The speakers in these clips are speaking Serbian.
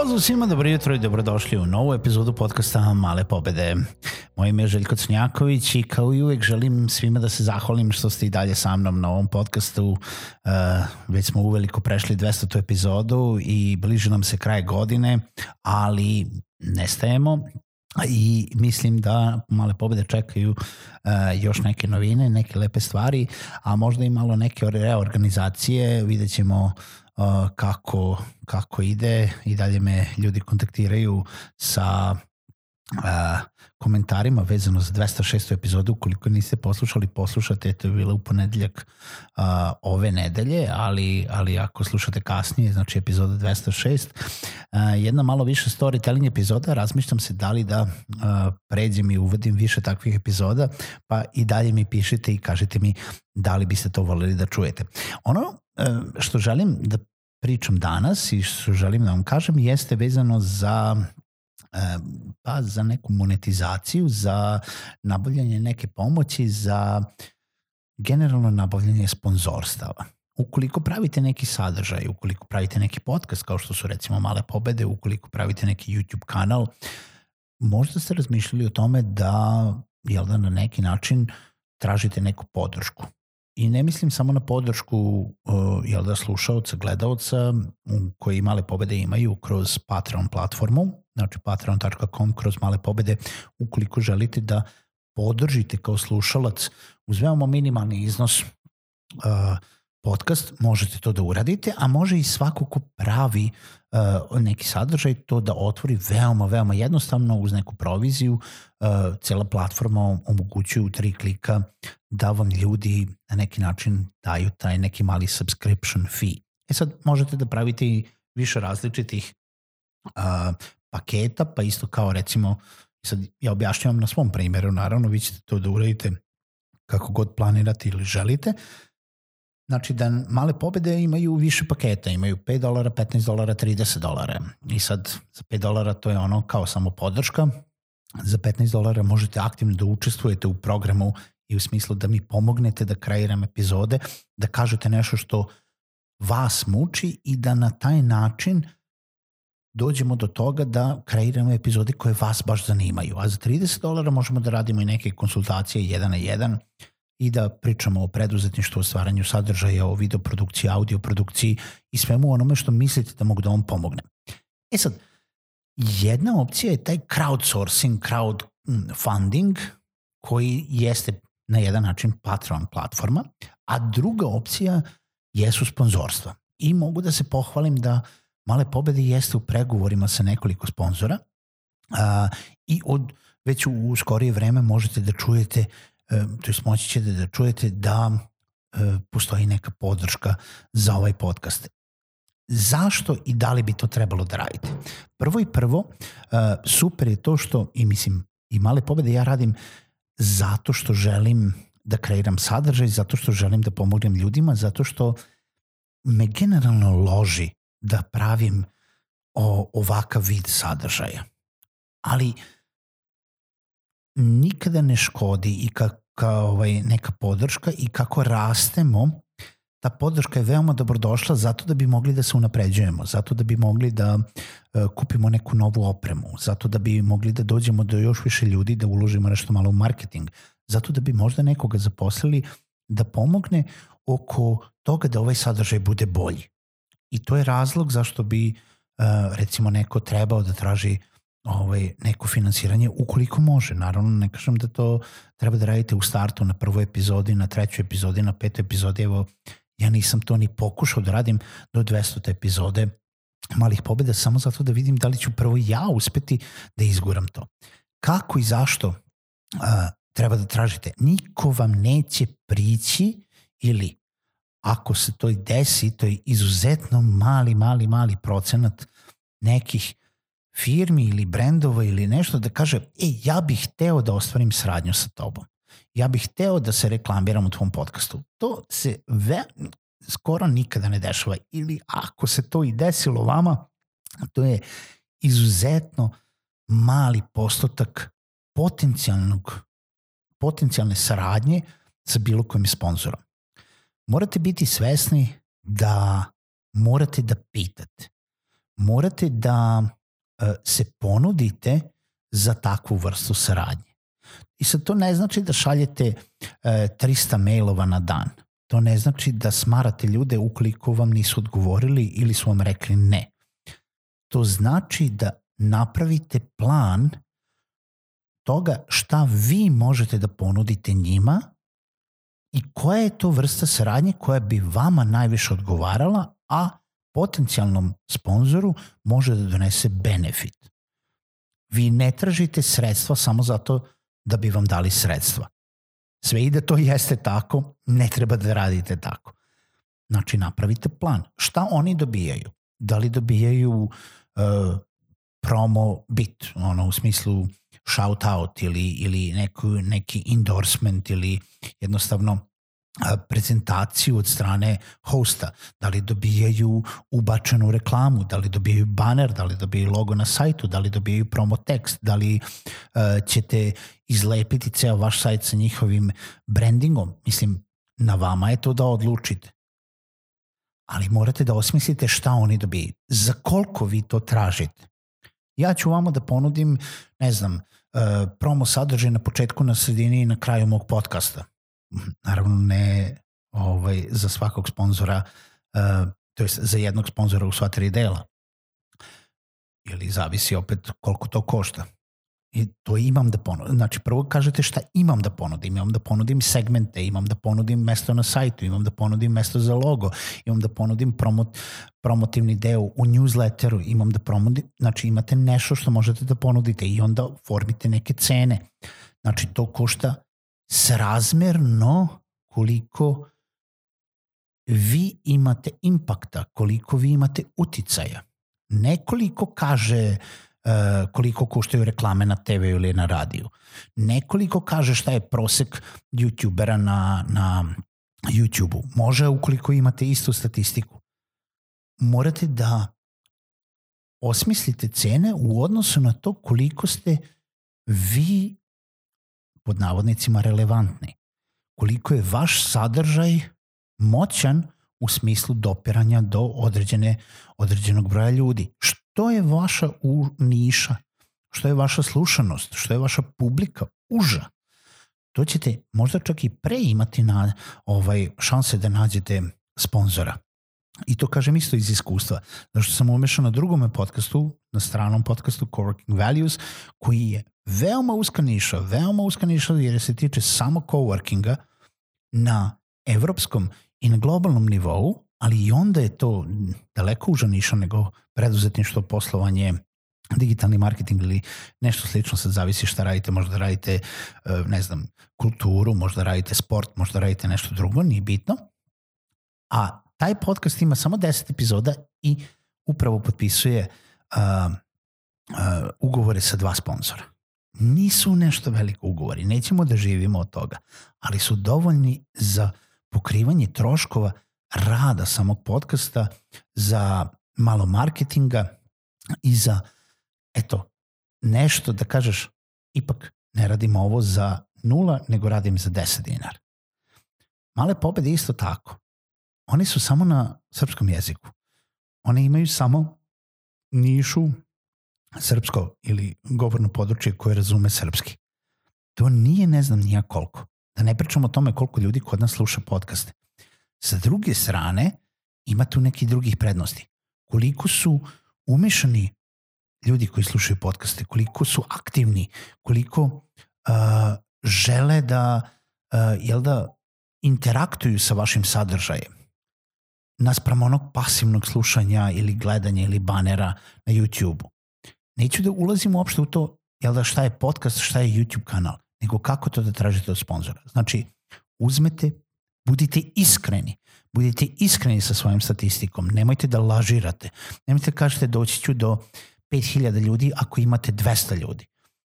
Pozdrav svima, dobro jutro i dobrodošli u novu epizodu podcasta Male pobede. Moje ime je Željko Cnjaković i kao i uvek želim svima da se zahvalim što ste i dalje sa mnom na ovom podcastu. Uh, već smo uveliko prešli 200. epizodu i bliže nam se kraj godine, ali nestajemo i mislim da male pobede čekaju uh, još neke novine, neke lepe stvari, a možda i malo neke reorganizacije, vidjet ćemo kako, kako ide i dalje me ljudi kontaktiraju sa uh, komentarima vezano za 206. epizodu. Ukoliko niste poslušali, poslušate, to je bilo u ponedeljak uh, ove nedelje, ali, ali ako slušate kasnije, znači epizoda 206, uh, jedna malo više storytelling epizoda, razmišljam se da li da pređem i uvodim više takvih epizoda, pa i dalje mi pišite i kažite mi da li biste to voleli da čujete. Ono uh, što želim da pričam danas i što želim da vam kažem jeste vezano za pa za neku monetizaciju, za nabavljanje neke pomoći, za generalno nabavljanje sponzorstava. Ukoliko pravite neki sadržaj, ukoliko pravite neki podcast kao što su recimo Male pobede, ukoliko pravite neki YouTube kanal, možda ste razmišljali o tome da, jel da na neki način tražite neku podršku. I ne mislim samo na podršku jel da slušaoca, gledaoca koji male pobede imaju kroz Patreon platformu, znači patreon.com kroz male pobede, ukoliko želite da podržite kao slušalac uz veoma minimalni iznos uh, podcast, možete to da uradite, a može i svako ko pravi uh, neki sadržaj to da otvori veoma, veoma jednostavno uz neku proviziju. Uh, cela platforma omogućuje u tri klika da vam ljudi na neki način daju taj neki mali subscription fee. E sad možete da pravite i više različitih uh, paketa, pa isto kao recimo, sad ja objašnjavam na svom primjeru, naravno vi ćete to da uradite kako god planirate ili želite, Znači da male pobede imaju više paketa, imaju 5 dolara, 15 dolara, 30 dolara. I sad za 5 dolara to je ono kao samo podrška, za 15 dolara možete aktivno da učestvujete u programu i u smislu da mi pomognete da kreiram epizode, da kažete nešto što vas muči i da na taj način dođemo do toga da kreiramo epizode koje vas baš zanimaju. A za 30 dolara možemo da radimo i neke konsultacije jedan na jedan i da pričamo o preduzetništvu, o stvaranju sadržaja, o videoprodukciji, audioprodukciji i svemu onome što mislite da mogu da vam pomogne. E sad, jedna opcija je taj crowdsourcing, crowdfunding, koji jeste na jedan način Patreon platforma, a druga opcija jesu sponzorstva. I mogu da se pohvalim da Male pobede jeste u pregovorima sa nekoliko sponzora a, i od već u, u skorije vreme možete da čujete to je moći ćete da čujete da e, postoji neka podrška za ovaj podcast. Zašto i da li bi to trebalo da radite? Prvo i prvo, e, super je to što, i mislim, i male pobede ja radim zato što želim da kreiram sadržaj, zato što želim da pomognem ljudima, zato što me generalno loži da pravim o, ovakav vid sadržaja. Ali nikada ne škodi i ka, kao ovaj, neka podrška i kako rastemo, ta podrška je veoma dobrodošla zato da bi mogli da se unapređujemo, zato da bi mogli da uh, kupimo neku novu opremu, zato da bi mogli da dođemo do još više ljudi, da uložimo nešto malo u marketing, zato da bi možda nekoga zaposlili da pomogne oko toga da ovaj sadržaj bude bolji. I to je razlog zašto bi uh, recimo neko trebao da traži ovaj, neko finansiranje ukoliko može. Naravno, ne kažem da to treba da radite u startu na prvoj epizodi, na trećoj epizodi, na petoj epizodi. Evo, Ja nisam to ni pokušao da radim do 200. epizode malih pobjeda samo zato da vidim da li ću prvo ja uspeti da izguram to. Kako i zašto uh, treba da tražite? Niko vam neće prići ili ako se to i desi, to je izuzetno mali, mali, mali procenat nekih firmi ili brendova ili nešto da kaže, e, ja bih hteo da ostvarim sradnju sa tobom. Ja bih hteo da se reklamiram u tvom podcastu. To se ve, skoro nikada ne dešava. Ili ako se to i desilo vama, to je izuzetno mali postotak potencijalnog potencijalne saradnje sa bilo kojim sponzorom. Morate biti svesni da morate da pitate. Morate da e, se ponudite za takvu vrstu saradnje. I sad to ne znači da šaljete 300 e, mailova na dan. To ne znači da smarate ljude ukoliko vam nisu odgovorili ili su vam rekli ne. To znači da napravite plan toga šta vi možete da ponudite njima i koja je to vrsta saradnje koja bi vama najviše odgovarala, a potencijalnom sponzoru može da donese benefit. Vi ne tražite sredstva samo zato da bi vam dali sredstva. Sve i da to jeste tako, ne treba da radite tako. Znači, napravite plan. Šta oni dobijaju? Da li dobijaju uh, promo bit, ono, u smislu shout out ili, ili neku, neki endorsement ili jednostavno prezentaciju od strane hosta, da li dobijaju ubačenu reklamu, da li dobijaju baner, da li dobijaju logo na sajtu, da li dobijaju promo tekst, da li uh, ćete izlepiti ceo vaš sajt sa njihovim brandingom. Mislim, na vama je to da odlučite. Ali morate da osmislite šta oni dobijaju. Za koliko vi to tražite? Ja ću vama da ponudim, ne znam, uh, promo sadržaj na početku, na sredini i na kraju mog podcasta naravno ne ovaj, za svakog sponzora, uh, to je za jednog sponzora u sva tri dela. Ili zavisi opet koliko to košta. I to imam da ponudim. Znači, prvo kažete šta imam da ponudim. Imam da ponudim segmente, imam da ponudim mesto na sajtu, imam da ponudim mesto za logo, imam da ponudim promot, promotivni deo u newsletteru, imam da ponudim, znači imate nešto što možete da ponudite i onda formite neke cene. Znači, to košta srazmerno koliko vi imate impakta, koliko vi imate uticaja. Nekoliko kaže uh, koliko koštaju reklame na TV ili na radiju. Nekoliko kaže šta je prosek youtubera na, na YouTube-u. Može ukoliko imate istu statistiku. Morate da osmislite cene u odnosu na to koliko ste vi pod navodnicima relevantni. Koliko je vaš sadržaj moćan u smislu dopiranja do određene, određenog broja ljudi. Što je vaša u, niša? Što je vaša slušanost? Što je vaša publika uža? To ćete možda čak i pre imati na ovaj šanse da nađete sponzora. I to kažem isto iz iskustva, zato što sam umešao na drugome podcastu, na stranom podcastu Coworking Values, koji je veoma uska niša, veoma uska niša jer se tiče samo coworkinga na evropskom i na globalnom nivou, ali i onda je to daleko uža niša nego preduzetništvo, poslovanje, digitalni marketing ili nešto slično, sad zavisi šta radite, možda radite, e, ne znam, kulturu, možda radite sport, možda radite nešto drugo, nije bitno. A taj podcast ima samo 10 epizoda i upravo potpisuje uh, uh, ugovore sa dva sponzora nisu nešto veliko ugovori, nećemo da živimo od toga, ali su dovoljni za pokrivanje troškova rada samog podcasta, za malo marketinga i za, eto, nešto da kažeš, ipak ne radim ovo za nula, nego radim za 10 dinara. Male pobede isto tako. Oni su samo na srpskom jeziku. One imaju samo nišu srpsko ili govorno područje koje razume srpski. To nije ne znam nija koliko. Da ne pričamo o tome koliko ljudi kod nas sluša podcaste. Sa druge strane, ima tu neki drugih prednosti. Koliko su umešani ljudi koji slušaju podcaste, koliko su aktivni, koliko uh, žele da, uh, jel da, interaktuju sa vašim sadržajem. Naspram onog pasivnog slušanja ili gledanja ili banera na YouTube-u. Neću da ulazim uopšte u to jel da šta je podcast, šta je YouTube kanal, nego kako to da tražite od sponzora. Znači, uzmete, budite iskreni, budite iskreni sa svojim statistikom, nemojte da lažirate, nemojte da kažete doći ću do 5000 ljudi ako imate 200 ljudi.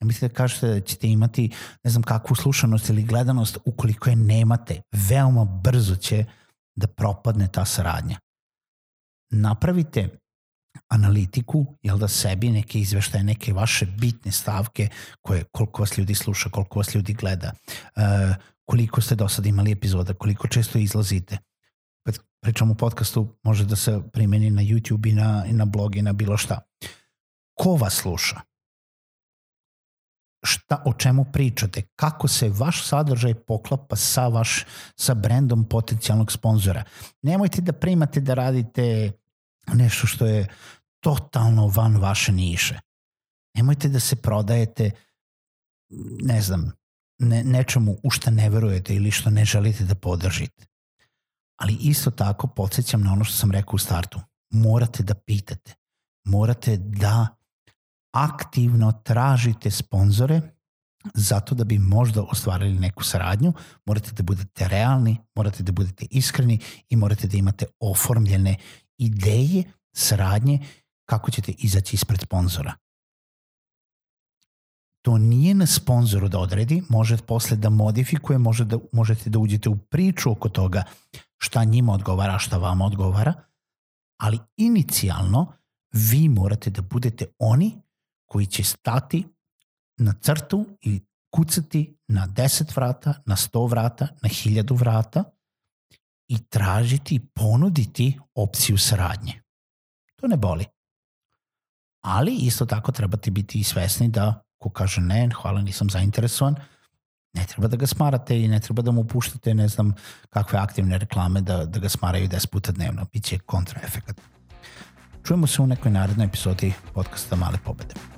Nemojte da kažete da ćete imati ne znam kakvu slušanost ili gledanost ukoliko je nemate. Veoma brzo će da propadne ta saradnja. Napravite analitiku, jel da sebi neke izveštaje, neke vaše bitne stavke koje koliko vas ljudi sluša, koliko vas ljudi gleda, uh, koliko ste do sada imali epizoda, koliko često izlazite. Kad pričamo o podcastu, može da se primeni na YouTube i na, i na blog i na bilo šta. Ko vas sluša? Šta, o čemu pričate, kako se vaš sadržaj poklapa sa vaš sa brendom potencijalnog sponzora. Nemojte da primate da radite nešto što je totalno van vaše niše. Nemojte da se prodajete ne znam, ne, nečemu u šta ne verujete ili što ne želite da podržite. Ali isto tako podsjećam na ono što sam rekao u startu. Morate da pitate. Morate da aktivno tražite sponzore zato da bi možda ostvarili neku saradnju, morate da budete realni, morate da budete iskreni i morate da imate oformljene ideje saradnje kako ćete izaći ispred sponzora. To nije na sponzoru da odredi, može posle da modifikuje, može da, možete da uđete u priču oko toga šta njima odgovara, šta vama odgovara, ali inicijalno vi morate da budete oni koji će stati na crtu i kucati na 10 vrata, na 100 vrata, na 1000 vrata i tražiti i ponuditi opciju saradnje. To ne boli. Ali isto tako trebate biti i svesni da ko kaže ne, hvala, nisam zainteresovan, ne treba da ga smarate i ne treba da mu puštate ne znam kakve aktivne reklame da, da ga smaraju 10 puta dnevno. Biće kontraefekat. Čujemo se u nekoj narednoj epizodi podcasta Male pobede.